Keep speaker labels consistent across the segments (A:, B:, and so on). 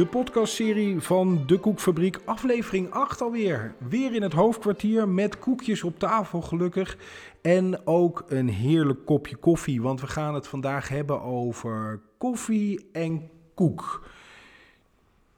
A: De podcastserie van De Koekfabriek, aflevering 8 alweer. Weer in het hoofdkwartier met koekjes op tafel gelukkig. En ook een heerlijk kopje koffie, want we gaan het vandaag hebben over koffie en koek.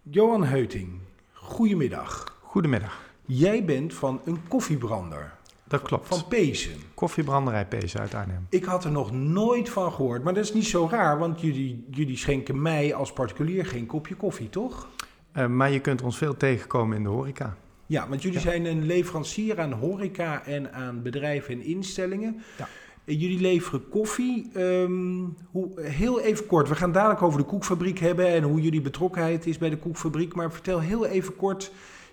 A: Johan Heuting, goedemiddag.
B: Goedemiddag.
A: Jij bent van een koffiebrander.
B: Dat klopt.
A: Van Pezen.
B: Koffiebranderij Pezen uit Arnhem.
A: Ik had er nog nooit van gehoord, maar dat is niet zo raar, want jullie, jullie schenken mij als particulier geen kopje koffie, toch?
B: Uh, maar je kunt ons veel tegenkomen in de horeca.
A: Ja, want jullie ja. zijn een leverancier aan horeca en aan bedrijven en instellingen. Ja. Jullie leveren koffie. Um, hoe, heel even kort, we gaan dadelijk over de koekfabriek hebben en hoe jullie betrokkenheid is bij de koekfabriek. Maar vertel heel even kort,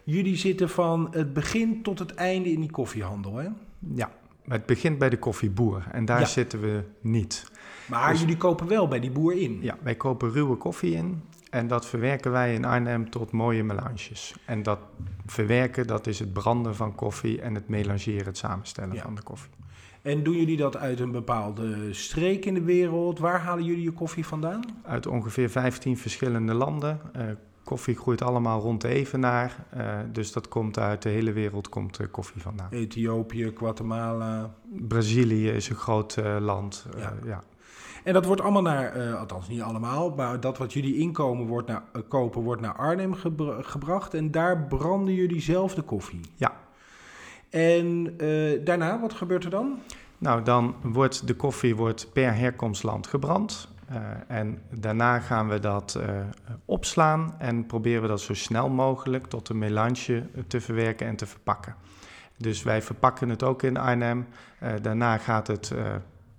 A: jullie zitten van het begin tot het einde in die koffiehandel, hè?
B: Ja, het begint bij de koffieboer en daar ja. zitten we niet.
A: Maar dus, jullie kopen wel bij die boer in?
B: Ja, wij kopen ruwe koffie in en dat verwerken wij in Arnhem tot mooie melanges. En dat verwerken, dat is het branden van koffie en het melangeren, het samenstellen ja. van de koffie.
A: En doen jullie dat uit een bepaalde streek in de wereld? Waar halen jullie je koffie vandaan?
B: Uit ongeveer 15 verschillende landen. Uh, koffie groeit allemaal rond de evenaar. Uh, dus dat komt uit de hele wereld komt uh, koffie vandaan.
A: Ethiopië, Guatemala.
B: Brazilië is een groot uh, land. Ja. ja.
A: En dat wordt allemaal naar, althans niet allemaal, maar dat wat jullie inkomen wordt naar, kopen wordt naar Arnhem gebra gebracht. En daar branden jullie zelf de koffie.
B: Ja.
A: En daarna, wat gebeurt er dan?
B: Nou, dan wordt de koffie wordt per herkomstland gebrand. Uh, en daarna gaan we dat uh, opslaan en proberen we dat zo snel mogelijk tot een melange te verwerken en te verpakken. Dus wij verpakken het ook in Arnhem. Uh, daarna gaat het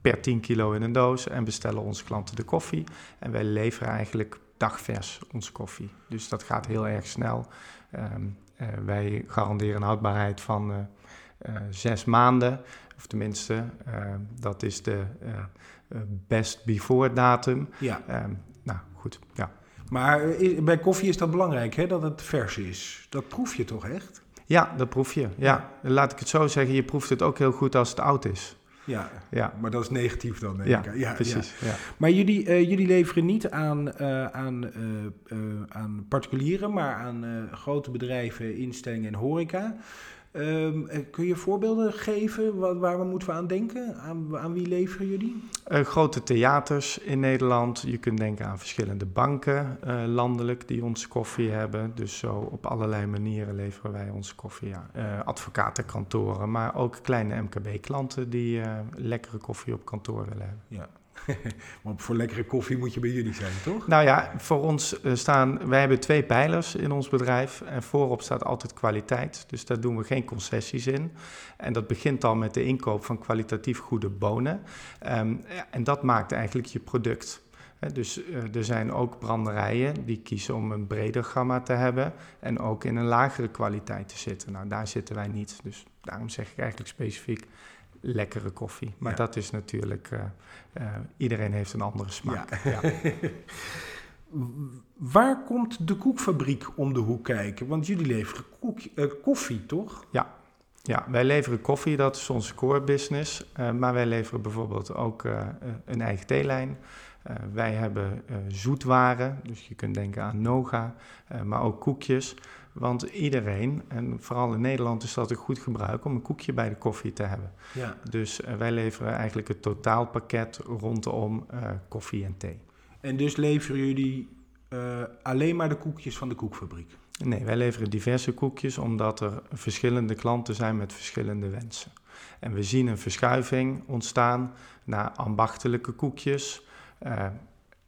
B: per 10 kilo in een doos en bestellen onze klanten de koffie. En wij leveren eigenlijk dagvers onze koffie. Dus dat gaat heel erg snel. Um, wij garanderen een houdbaarheid van zes maanden. Of tenminste, dat is de best before datum.
A: Ja.
B: Um, nou, goed, ja.
A: Maar is, bij koffie is dat belangrijk, hè, dat het vers is. Dat proef je toch echt?
B: Ja, dat proef je. Ja. Laat ik het zo zeggen, je proeft het ook heel goed als het oud is.
A: Ja, ja. maar dat is negatief dan, denk
B: ja,
A: ik.
B: Ja, precies. Ja.
A: Maar jullie, uh, jullie leveren niet aan, uh, aan, uh, aan particulieren, maar aan grote bedrijven, instellingen en horeca. Um, kun je voorbeelden geven waar, waar we moeten we aan denken? Aan, aan wie leveren jullie?
B: Uh, grote theaters in Nederland. Je kunt denken aan verschillende banken uh, landelijk die onze koffie hebben. Dus zo op allerlei manieren leveren wij onze koffie. Ja. Uh, advocatenkantoren, maar ook kleine MKB-klanten die lekkere koffie op kantoor willen hebben.
A: Ja. maar voor lekkere koffie moet je bij jullie zijn, toch?
B: Nou ja, voor ons staan... Wij hebben twee pijlers in ons bedrijf. En voorop staat altijd kwaliteit. Dus daar doen we geen concessies in. En dat begint al met de inkoop van kwalitatief goede bonen. Um, en dat maakt eigenlijk je product. Dus uh, er zijn ook branderijen die kiezen om een breder gamma te hebben. En ook in een lagere kwaliteit te zitten. Nou, daar zitten wij niet. Dus daarom zeg ik eigenlijk specifiek lekkere koffie. Maar ja. dat is natuurlijk, uh, uh, iedereen heeft een andere smaak. Ja. Ja.
A: Waar komt de koekfabriek om de hoek kijken? Want jullie leveren koek, uh, koffie, toch?
B: Ja. ja, wij leveren koffie, dat is onze core business. maar wij leveren bijvoorbeeld ook een eigen theelijn. wij hebben zoetwaren, dus je kunt denken aan Noga, maar ook koekjes. Want iedereen, en vooral in Nederland is dat een goed gebruik om een koekje bij de koffie te hebben.
A: Ja.
B: Dus uh, wij leveren eigenlijk het totaalpakket rondom uh, koffie en thee.
A: En dus leveren jullie uh, alleen maar de koekjes van de koekfabriek?
B: Nee, wij leveren diverse koekjes omdat er verschillende klanten zijn met verschillende wensen. En we zien een verschuiving ontstaan naar ambachtelijke koekjes,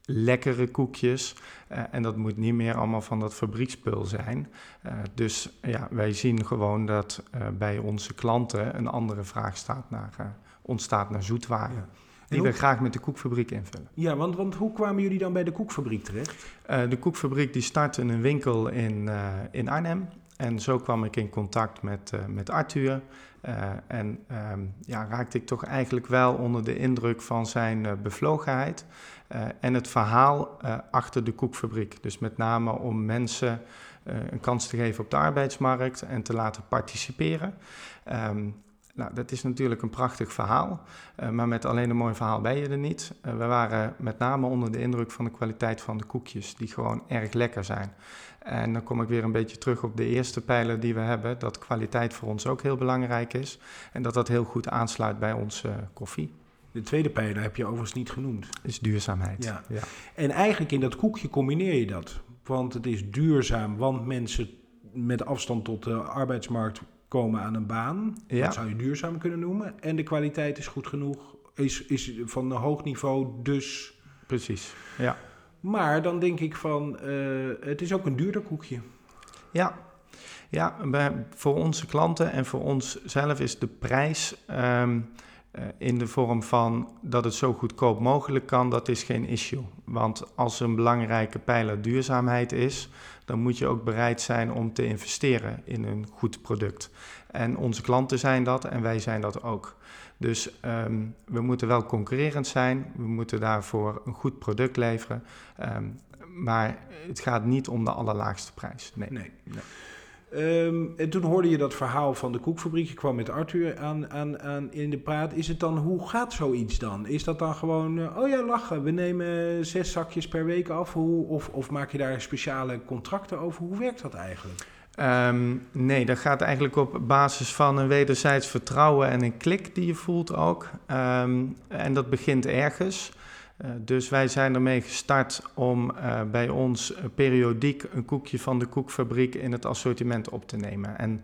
B: lekkere koekjes. Uh, en dat moet niet meer allemaal van dat fabriekspul zijn. Uh, dus ja, wij zien gewoon dat uh, bij onze klanten een andere vraag staat naar, ontstaat naar zoetwaren. Ja. Die hoe... we graag met de koekfabriek invullen.
A: Ja, want, want hoe kwamen jullie dan bij de koekfabriek terecht?
B: de koekfabriek die startte een winkel in, in Arnhem. En zo kwam ik in contact met, met Arthur. Uh, en um, ja, raakte ik toch eigenlijk wel onder de indruk van zijn uh, bevlogenheid en het verhaal achter de koekfabriek. Dus met name om mensen een kans te geven op de arbeidsmarkt en te laten participeren. Um, Nou, dat is natuurlijk een prachtig verhaal, uh, maar met alleen een mooi verhaal ben je er niet. Uh, we waren met name onder de indruk van de kwaliteit van de koekjes, die gewoon erg lekker zijn. En dan kom ik weer een beetje terug op de eerste pijler die we hebben, dat kwaliteit voor ons ook heel belangrijk is en dat dat heel goed aansluit bij onze koffie.
A: De tweede pijler heb je overigens niet genoemd.
B: Is duurzaamheid.
A: Ja. ja. En eigenlijk in dat koekje combineer je dat. Want het is duurzaam, want mensen met afstand tot de arbeidsmarkt komen aan een baan. Ja. Dat zou je duurzaam kunnen noemen. En de kwaliteit is goed genoeg, is, is van een hoog niveau, dus...
B: Precies, ja.
A: Maar dan denk ik van, uh, het is ook een duurder koekje.
B: Ja, ja voor onze klanten en voor ons zelf is de prijs... Um, uh, in de vorm van dat het zo goedkoop mogelijk kan, dat is geen issue. Want als een belangrijke pijler duurzaamheid is, dan moet je ook bereid zijn om te investeren in een goed product. En onze klanten zijn dat en wij zijn dat ook. Dus um, we moeten wel concurrerend zijn, we moeten daarvoor een goed product leveren. Um, maar het gaat niet om de allerlaagste prijs. Nee.
A: nee, nee. Um, en toen hoorde je dat verhaal van de koekfabriek. Je kwam met Arthur aan, aan, aan in de praat. Is het dan, hoe gaat zoiets dan? Is dat dan gewoon, uh, oh ja, lachen, we nemen zes zakjes per week af? Hoe, of, of maak je daar speciale contracten over? Hoe werkt dat eigenlijk?
B: Um, nee, dat gaat eigenlijk op basis van een wederzijds vertrouwen en een klik die je voelt ook. Um, en dat begint ergens. Uh, dus wij zijn ermee gestart om uh, bij ons periodiek een koekje van de koekfabriek in het assortiment op te nemen. En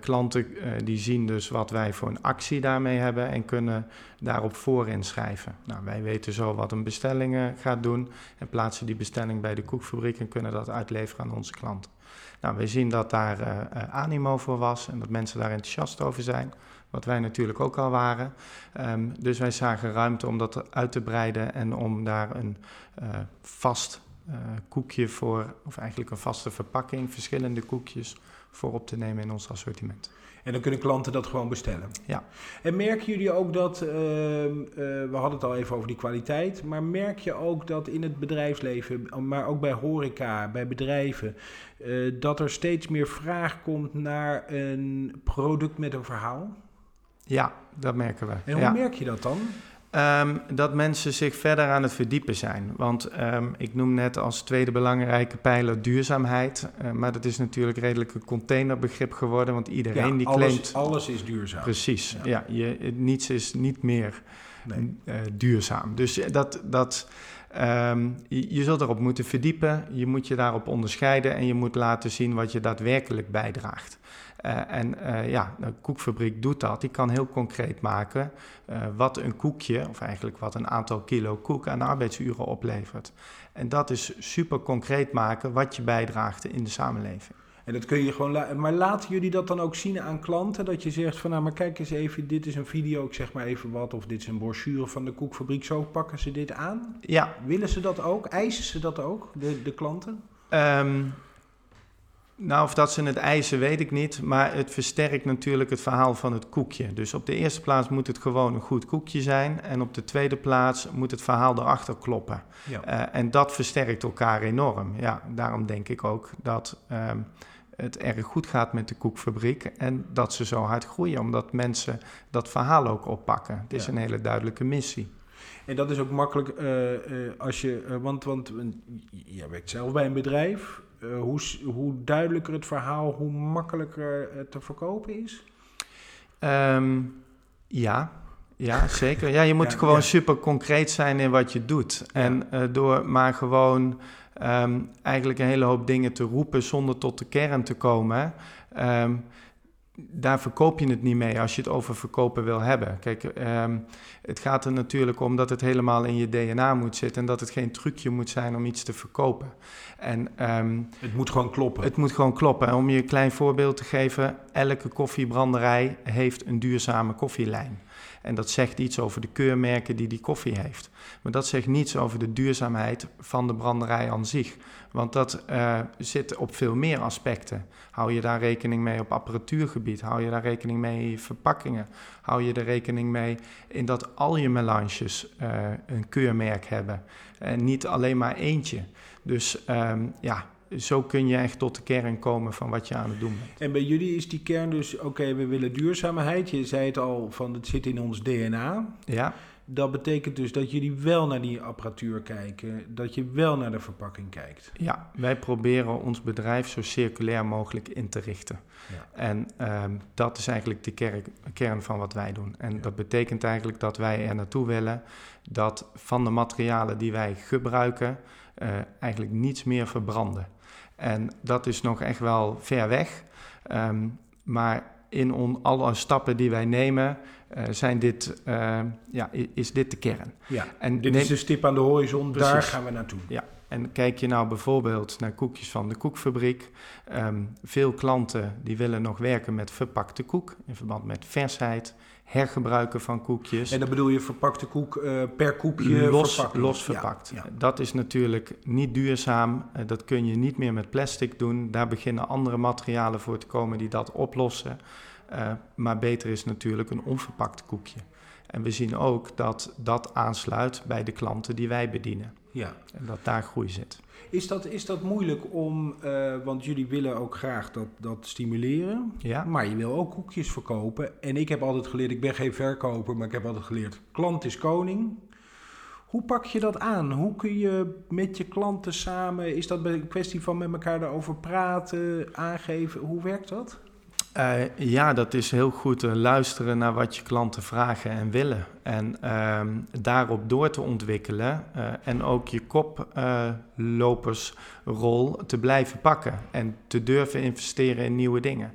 B: klanten die zien dus wat wij voor een actie daarmee hebben en kunnen daarop voor inschrijven. Nou, wij weten zo wat een bestelling gaat doen en plaatsen die bestelling bij de koekfabriek en kunnen dat uitleveren aan onze klanten. Nou, we zien dat daar animo voor was en dat mensen daar enthousiast over zijn. Wat wij natuurlijk ook al waren. Um, dus wij zagen ruimte om dat uit te breiden en om daar een uh, vast koekje voor, of eigenlijk een vaste verpakking, verschillende koekjes voor op te nemen in ons assortiment.
A: En dan kunnen klanten dat gewoon bestellen.
B: Ja.
A: En merken jullie ook dat, uh, uh, we hadden het al even over die kwaliteit, maar merk je ook dat in het bedrijfsleven, maar ook bij horeca, bij bedrijven, uh, dat er steeds meer vraag komt naar een product met een verhaal?
B: Ja, dat merken we.
A: En hoe
B: ja.
A: merk je dat dan?
B: Um, dat mensen zich verder aan het verdiepen zijn. Want um, ik noem net als tweede belangrijke pijler duurzaamheid. Uh, maar dat is natuurlijk redelijk een containerbegrip geworden. Want iedereen
A: ja,
B: die
A: alles,
B: claimt.
A: Alles is duurzaam.
B: Precies. Ja, ja je, niets is niet meer nee. uh, duurzaam. Dus dat. dat Um, je, je, zult erop moeten verdiepen, je moet je daarop onderscheiden en je moet laten zien wat je daadwerkelijk bijdraagt. Uh, en uh, ja, de koekfabriek doet dat. Die kan heel concreet maken uh, wat een koekje, of eigenlijk wat een aantal kilo koek aan arbeidsuren oplevert. En dat is super concreet maken wat je bijdraagt in de samenleving.
A: En dat kun je gewoon la maar laten jullie dat dan ook zien aan klanten? Dat je zegt van nou, maar kijk eens even, dit is een video, ik zeg maar even wat, of dit is een brochure van de koekfabriek, zo pakken ze dit aan?
B: Ja.
A: Willen ze dat ook? Eisen ze dat ook, de, de klanten?
B: Um, nou, of dat ze het eisen, weet ik niet. Maar het versterkt natuurlijk het verhaal van het koekje. Dus op de eerste plaats moet het gewoon een goed koekje zijn. En op de tweede plaats moet het verhaal erachter kloppen. Ja. Uh, en dat versterkt elkaar enorm. Ja, daarom denk ik ook dat um, het erg goed gaat met de koekfabriek. En dat ze zo hard groeien, omdat mensen dat verhaal ook oppakken. Het is ja. een hele duidelijke missie.
A: En dat is ook makkelijk uh, uh, als je, want, want jij werkt zelf bij een bedrijf. Hoe, hoe duidelijker het verhaal, hoe makkelijker het te verkopen is?
B: Um, ja, ja, zeker. Ja, je moet ja, gewoon ja. super concreet zijn in wat je doet. En door maar gewoon um, eigenlijk een hele hoop dingen te roepen zonder tot de kern te komen. Um, daar verkoop je het niet mee als je het over verkopen wil hebben. Kijk, um, het gaat er natuurlijk om dat het helemaal in je DNA moet zitten en dat het geen trucje moet zijn om iets te verkopen. En, um,
A: het moet gewoon kloppen.
B: Het moet gewoon kloppen. En om je een klein voorbeeld te geven, elke koffiebranderij heeft een duurzame koffielijn. En dat zegt iets over de keurmerken die die koffie heeft. Maar dat zegt niets over de duurzaamheid van de branderij aan zich. Want dat uh, zit op veel meer aspecten. Hou je daar rekening mee op apparatuurgebied? Hou je daar rekening mee in verpakkingen? Hou je er rekening mee in dat al je melanges uh, een keurmerk hebben? En niet alleen maar eentje. Dus um, ja, zo kun je echt tot de kern komen van wat je aan het doen bent.
A: En bij jullie is die kern dus, oké, we willen duurzaamheid. Je zei het al, van het zit in ons DNA.
B: Ja.
A: Dat betekent dus dat jullie wel naar die apparatuur kijken, dat je wel naar de verpakking kijkt.
B: Ja, wij proberen ons bedrijf zo circulair mogelijk in te richten. Ja. En um, dat is eigenlijk de kern, kern van wat wij doen. En dat betekent eigenlijk dat wij er naartoe willen dat van de materialen die wij gebruiken, uh, eigenlijk niets meer verbranden. En dat is nog echt wel ver weg. Um, maar in on, alle stappen die wij nemen, uh, zijn dit, uh, ja, is dit de kern.
A: Ja, en dit is de stip aan de horizon, Precies. daar gaan we naartoe.
B: Ja, en kijk je nou bijvoorbeeld naar koekjes van de koekfabriek. Um, veel klanten die willen nog werken met verpakte koek in verband met versheid, hergebruiken van koekjes.
A: En dan bedoel je verpakte koek uh, per koekje
B: los,
A: verpakt?
B: Los verpakt. Ja, ja. Dat is natuurlijk niet duurzaam. Uh, dat kun je niet meer met plastic doen. Daar beginnen andere materialen voor te komen die dat oplossen. Uh, maar beter is natuurlijk een onverpakt koekje. En we zien ook dat dat aansluit bij de klanten die wij bedienen.
A: Ja.
B: En dat daar groei zit.
A: Is dat, is dat moeilijk om, uh, want jullie willen ook graag dat, dat stimuleren,
B: ja.
A: maar je wil ook koekjes verkopen. En ik heb altijd geleerd, ik ben geen verkoper, maar ik heb altijd geleerd, klant is koning. Hoe pak je dat aan? Hoe kun je met je klanten samen, is dat een kwestie van met elkaar daarover praten, aangeven? Hoe werkt dat?
B: Uh, ja, dat is heel goed uh, luisteren naar wat je klanten vragen en willen. En uh, daarop door te ontwikkelen uh, en ook je koplopersrol te blijven pakken en te durven investeren in nieuwe dingen.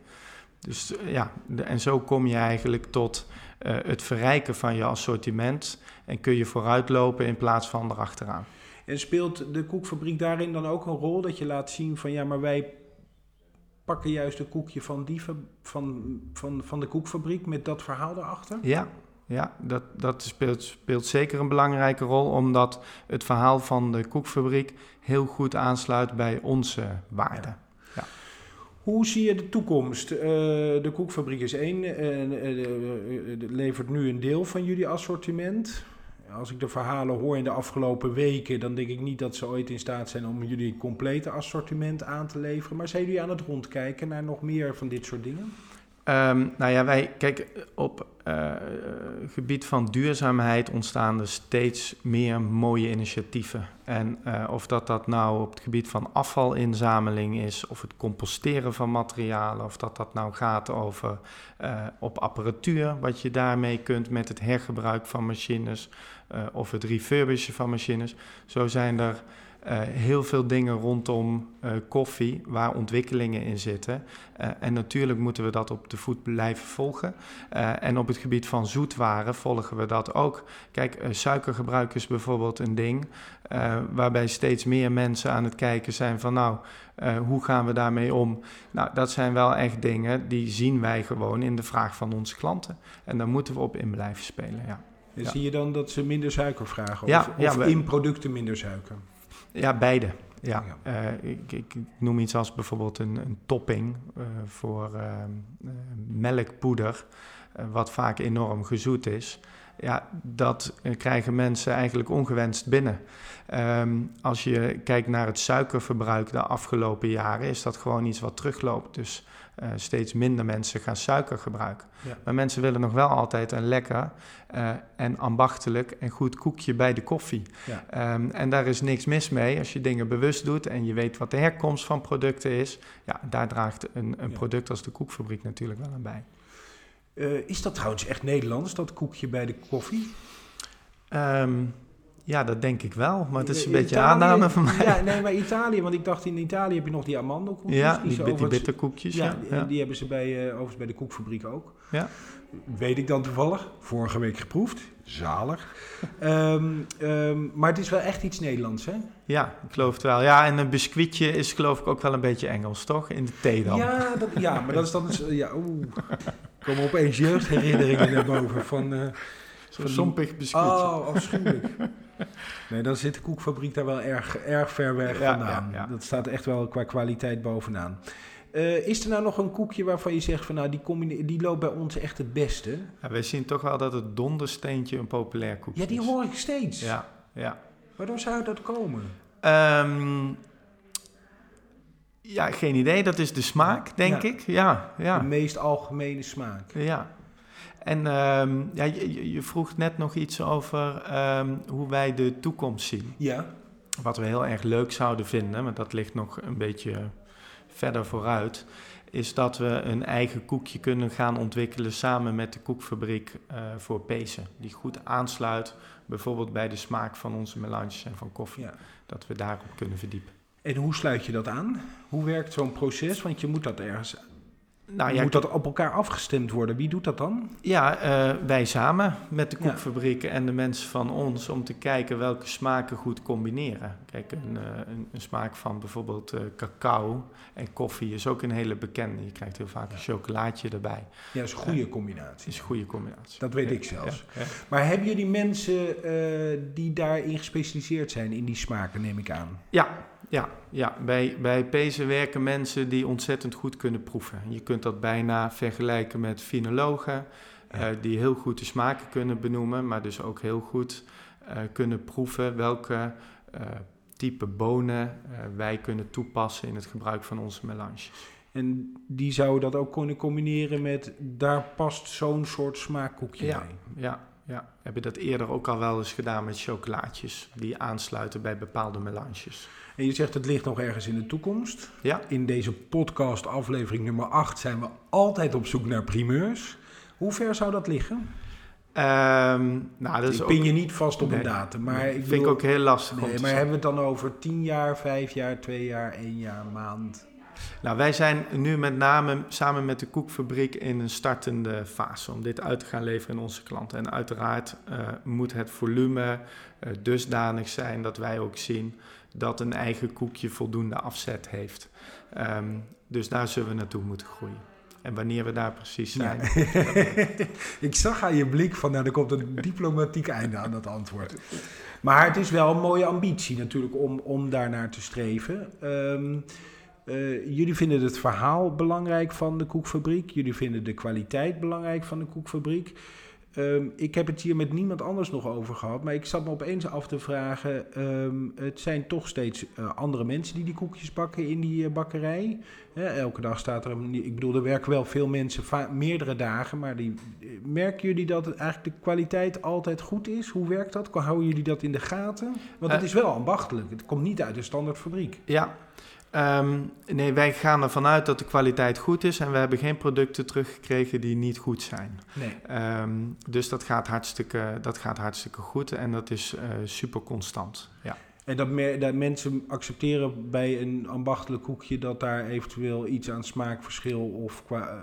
B: Dus ja, en zo kom je eigenlijk tot het verrijken van je assortiment en kun je vooruitlopen in plaats van erachteraan.
A: En speelt de koekfabriek daarin dan ook een rol dat je laat zien van ja, maar wij pakken juist een koekje van, die, van, van, van de koekfabriek met dat verhaal erachter?
B: Ja, ja dat, dat speelt, speelt zeker een belangrijke rol, omdat het verhaal van de koekfabriek heel goed aansluit bij onze waarden. Ja. Ja.
A: Hoe zie je de toekomst? Uh, de koekfabriek is één, uh, uh, levert nu een deel van jullie assortiment als ik de verhalen hoor in de afgelopen weken, dan denk ik niet dat ze ooit in staat zijn om jullie complete assortiment aan te leveren. Maar zijn jullie aan het rondkijken naar nog meer van dit soort dingen?
B: Um, nou ja, wij kijken op uh, gebied van duurzaamheid ontstaan er steeds meer mooie initiatieven. En uh, of dat dat nou op het gebied van afvalinzameling is, of het composteren van materialen, of dat dat nou gaat over op apparatuur, wat je daarmee kunt met het hergebruik van machines, of het refurbishen van machines. Zo zijn er uh, heel veel dingen rondom uh, koffie waar ontwikkelingen in zitten. Uh, en natuurlijk moeten we dat op de voet blijven volgen. en op het gebied van zoetwaren volgen we dat ook. Kijk, suikergebruik is bijvoorbeeld een ding waarbij steeds meer mensen aan het kijken zijn van nou, hoe gaan we daarmee om? Nou, dat zijn wel echt dingen die zien wij gewoon in de vraag van onze klanten. En daar moeten we op in blijven spelen, ja.
A: En ja. zie je dan dat ze minder suiker vragen? Of,
B: ja,
A: of
B: ja, we,
A: in producten minder suiker?
B: Ja, beide. Ja. Uh, ik, ik, noem iets als bijvoorbeeld een, een topping uh, voor uh, melkpoeder, wat vaak enorm gezoet is. Ja, dat krijgen mensen eigenlijk ongewenst binnen. Um, als je kijkt naar het suikerverbruik de afgelopen jaren, is dat gewoon iets wat terugloopt. Dus uh, steeds minder mensen gaan suiker gebruiken. Ja. Maar mensen willen nog wel altijd een lekker uh, en ambachtelijk en goed koekje bij de koffie. Ja. Um, en daar is niks mis mee als je dingen bewust doet en je weet wat de herkomst van producten is. Ja, daar draagt een, een product als de koekfabriek natuurlijk wel aan bij.
A: Uh, is dat trouwens echt Nederlands, dat koekje bij de koffie?
B: Um, ja, dat denk ik wel. Maar het is een Italië, beetje aanname van mij.
A: Ja, nee, maar Italië, want ik dacht in Italië heb je nog die amandelkoekjes.
B: Ja, die,
A: die,
B: bitterkoekjes.
A: Ja,
B: Ja,
A: die, hebben ze bij, uh, overigens bij de koekfabriek ook.
B: Ja.
A: Weet ik dan toevallig. Vorige week geproefd. Zalig. um, um, maar het is wel echt iets Nederlands, hè?
B: Ja, ik geloof het wel. Ja, en een biscuitje is geloof ik ook wel een beetje Engels, toch? In de thee dan.
A: Ja, dat, ja maar dat is dan... Ja, oeh. Komen opeens jeugdherinneringen naar boven van... Uh,
B: Zo'n sompig biscuitje.
A: Oh, afschuwelijk. Nee, dan zit de koekfabriek daar wel erg, erg ver weg
B: Ja,
A: vandaan.
B: ja, ja.
A: Dat staat echt wel qua kwaliteit bovenaan. Uh, is er nou nog een koekje waarvan je zegt van nou die, die loopt bij ons echt het beste?
B: Ja, wij zien toch wel dat het dondersteentje een populair koekje
A: Ja, die
B: is.
A: hoor ik steeds.
B: Ja, ja.
A: Waardoor zou dat komen?
B: Ehm, Ja, geen idee. Dat is de smaak, denk ik. Ja, ja.
A: De meest algemene smaak.
B: Ja. En ehm, ja, je, je vroeg net nog iets over ehm, hoe wij de toekomst zien.
A: Ja.
B: Wat we heel erg leuk zouden vinden, maar dat ligt nog een beetje verder vooruit, is dat we een eigen koekje kunnen gaan ontwikkelen samen met de koekfabriek eh, voor pezen. Die goed aansluit bijvoorbeeld bij de smaak van onze melanges en van koffie.
A: ja.
B: Dat we daarop kunnen verdiepen.
A: En hoe sluit je dat aan? Hoe werkt zo'n proces? Want je moet dat ergens.
B: Nou ja,
A: moet dat op elkaar afgestemd worden? Wie doet dat dan?
B: Ja, eh, wij samen met de
A: Ja.
B: koekfabrieken en de mensen van ons om te kijken welke smaken goed combineren. Kijk, een, eh, een, een smaak van bijvoorbeeld eh, cacao en koffie is ook een hele bekende. Je krijgt heel vaak een chocolaatje erbij.
A: Ja, dat is een goede combinatie.
B: is een goede combinatie.
A: Dat weet ik zelfs. Maar hebben jullie mensen die daarin gespecialiseerd zijn, in die smaken, neem ik aan?
B: Ja, ja, ja. Bij, bij pezen werken mensen die ontzettend goed kunnen proeven. Je kunt dat bijna vergelijken met finologen,
A: Ja.
B: eh, die heel goed de smaken kunnen benoemen, maar dus ook heel goed eh, kunnen proeven welke eh, type bonen wij kunnen toepassen in het gebruik van onze melanges.
A: En die zouden dat ook kunnen combineren met, daar past zo'n soort smaakkoekje
B: Ja.
A: bij.
B: Ja, ja. We hebben dat eerder ook al wel eens gedaan met chocolaatjes, die aansluiten bij bepaalde melanges.
A: En je zegt het ligt nog ergens in de toekomst.
B: Ja.
A: In deze podcast aflevering nummer 8 zijn we altijd op zoek naar primeurs. Hoe ver zou dat liggen?
B: Ehm, nou, dat is
A: ik
B: ook,
A: pin je niet vast op een datum, maar
B: nee,
A: ik
B: vind
A: bedoel-
B: ik ook heel lastig
A: Nee, maar hebben we het dan over 10 jaar, 5 jaar, 2 jaar, 1 jaar, maand?
B: Nou, wij zijn nu met name samen met de koekfabriek in een startende fase om dit uit te gaan leveren in onze klanten. En uiteraard eh, moet het volume eh, dusdanig zijn dat wij ook zien dat een eigen koekje voldoende afzet heeft. Ehm, dus daar zullen we naartoe moeten groeien. En wanneer we daar precies zijn.
A: ik zag aan je blik van, nou, er komt een diplomatiek einde aan dat antwoord. Maar het is wel een mooie ambitie natuurlijk om, om daarnaar te streven. Ehm, eh, jullie vinden het verhaal belangrijk van de koekfabriek. Jullie vinden de kwaliteit belangrijk van de koekfabriek. Ehm, ik heb het hier met niemand anders nog over gehad, maar ik zat me opeens af te vragen. ehm, het zijn toch steeds eh, andere mensen die die koekjes bakken in die eh, bakkerij. Elke dag staat er, een, ik bedoel, er werken wel veel mensen, meerdere dagen, maar die, merken jullie dat het eigenlijk de kwaliteit altijd goed is? Hoe werkt dat? Houden jullie dat in de gaten? Want het is wel ambachtelijk, het komt niet uit de standaard fabriek.
B: Ja, ehm, nee, wij gaan ervan uit dat de kwaliteit goed is en we hebben geen producten teruggekregen die niet goed zijn.
A: Nee.
B: Ehm, dus dat gaat, hartstikke, dat gaat hartstikke goed en dat is eh, super constant. Ja.
A: En dat, dat mensen accepteren bij een ambachtelijk koekje dat daar eventueel iets aan smaakverschil of qua eh,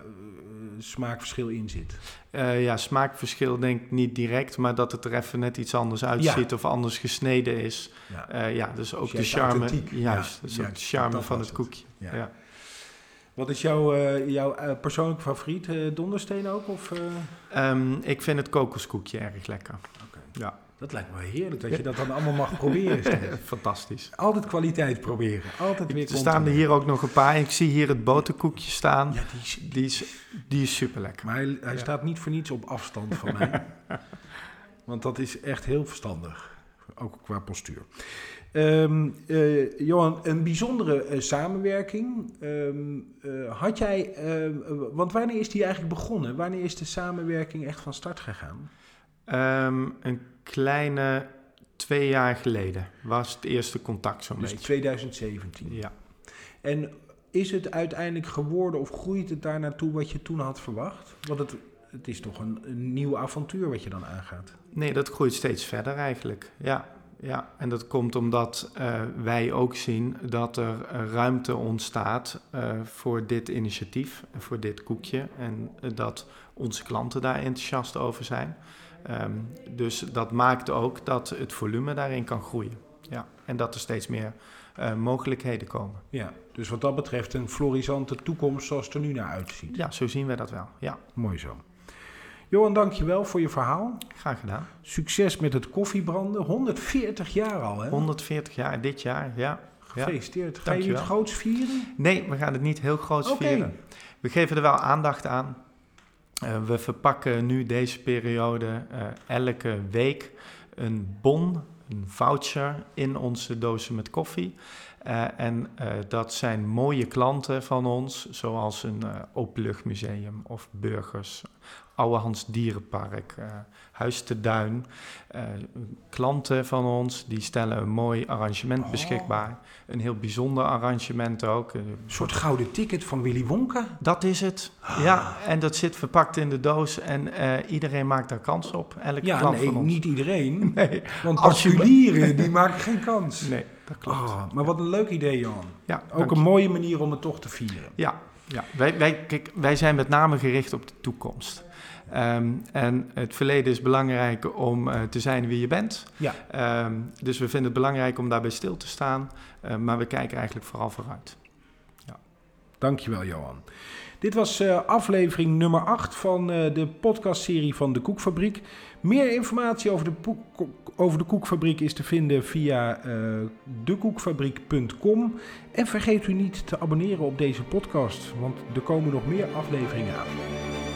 A: smaakverschil in zit.
B: Eh, ja, smaakverschil denk ik niet direct, maar dat het er even net iets anders uitziet of anders gesneden is.
A: Ja.
B: Eh, ja, dus ook
A: Dus
B: de charme. Juist,
A: Ja,
B: ook
A: juist,
B: de charme
A: dat
B: van het
A: het.
B: koekje.
A: Ja. Wat is jouw, eh, jouw eh, persoonlijke favoriet? eh, dondersteen ook? Of, eh?
B: Ehm, ik vind het kokoskoekje erg lekker.
A: Oké.
B: Ja,
A: Dat lijkt me heerlijk dat je dat dan allemaal mag proberen.
B: Fantastisch.
A: Altijd kwaliteit proberen. Altijd weer
B: Er staan er hier ook nog een paar. Ik zie hier het boterkoekje staan.
A: Ja, die is,
B: Die is, die is super lekker.
A: maar hij, hij
B: Ja.
A: staat niet voor niets op afstand van mij. Want dat is echt heel verstandig. Ook qua postuur. Ehm, eh, Johan, een bijzondere eh, samenwerking. Ehm, eh, had jij, ehm, eh, want wanneer is die eigenlijk begonnen? Wanneer is de samenwerking echt van start gegaan?
B: Een kleine twee jaar geleden was het eerste contact zo'n
A: Dus
B: beetje.
A: 2017.
B: Ja.
A: En is het uiteindelijk geworden of groeit het daar naartoe wat je toen had verwacht? Want het, het is toch een, een nieuw avontuur wat je dan aangaat.
B: Nee, dat groeit steeds verder eigenlijk. Ja, ja. en dat komt omdat eh, wij ook zien dat er eh, ruimte ontstaat eh, voor dit initiatief, en voor dit koekje. En dat onze klanten daar enthousiast over zijn. Ehm, dus dat maakt ook dat het volume daarin kan groeien. Ja, en dat er steeds meer eh, mogelijkheden komen.
A: Ja, dus wat dat betreft een florisante toekomst zoals het er nu naar uitziet.
B: Ja, zo zien wij dat wel. Ja,
A: Mooi zo. Johan, dankjewel voor je verhaal.
B: graag gedaan.
A: Succes met het koffiebranden. 140 jaar al, hè?
B: 140 jaar dit jaar, ja. ja.
A: Gefeliciteerd. Ga je het groots vieren?
B: Nee, we gaan het niet heel groot
A: Oké.
B: vieren. We geven er wel aandacht aan. Eh, we verpakken nu deze periode eh, elke week een bon, een voucher in onze dozen met koffie. Uh, en dat zijn mooie klanten van ons, zoals een openluchtmuseum of burgers, Ouwehands Dierenpark, Huis te Duin. klanten van ons die stellen een mooi arrangement oh. beschikbaar. Een heel bijzonder arrangement ook.
A: Een soort gouden ticket van Willy Wonka?
B: Dat is het. Ja, en dat zit verpakt in de doos en iedereen maakt daar kans op. Elke
A: ja,
B: klant
A: nee,
B: van ons.
A: niet iedereen.
B: Nee.
A: Want particulieren, die maken geen kans.
B: Nee, dat klopt.
A: Oh, maar wat een leuk idee, Johan.
B: Ja,
A: Ook een mooie manier om het toch te vieren.
B: Ja, ja. Wij, wij, kijk, wij zijn met name gericht op de toekomst. Ehm, en het verleden is belangrijk om uh, te zijn wie je bent.
A: Ja.
B: Ehm, dus we vinden het belangrijk om daarbij stil te staan. Uh, maar we kijken eigenlijk vooral vooruit. Ja.
A: Dankjewel, Johan. Dit was uh, aflevering nummer 8 van de podcastserie van de Koekfabriek. Meer informatie over de, over de Koekfabriek is te vinden via dekoekfabriek.com. En vergeet u niet te abonneren op deze podcast, want er komen nog meer afleveringen aan.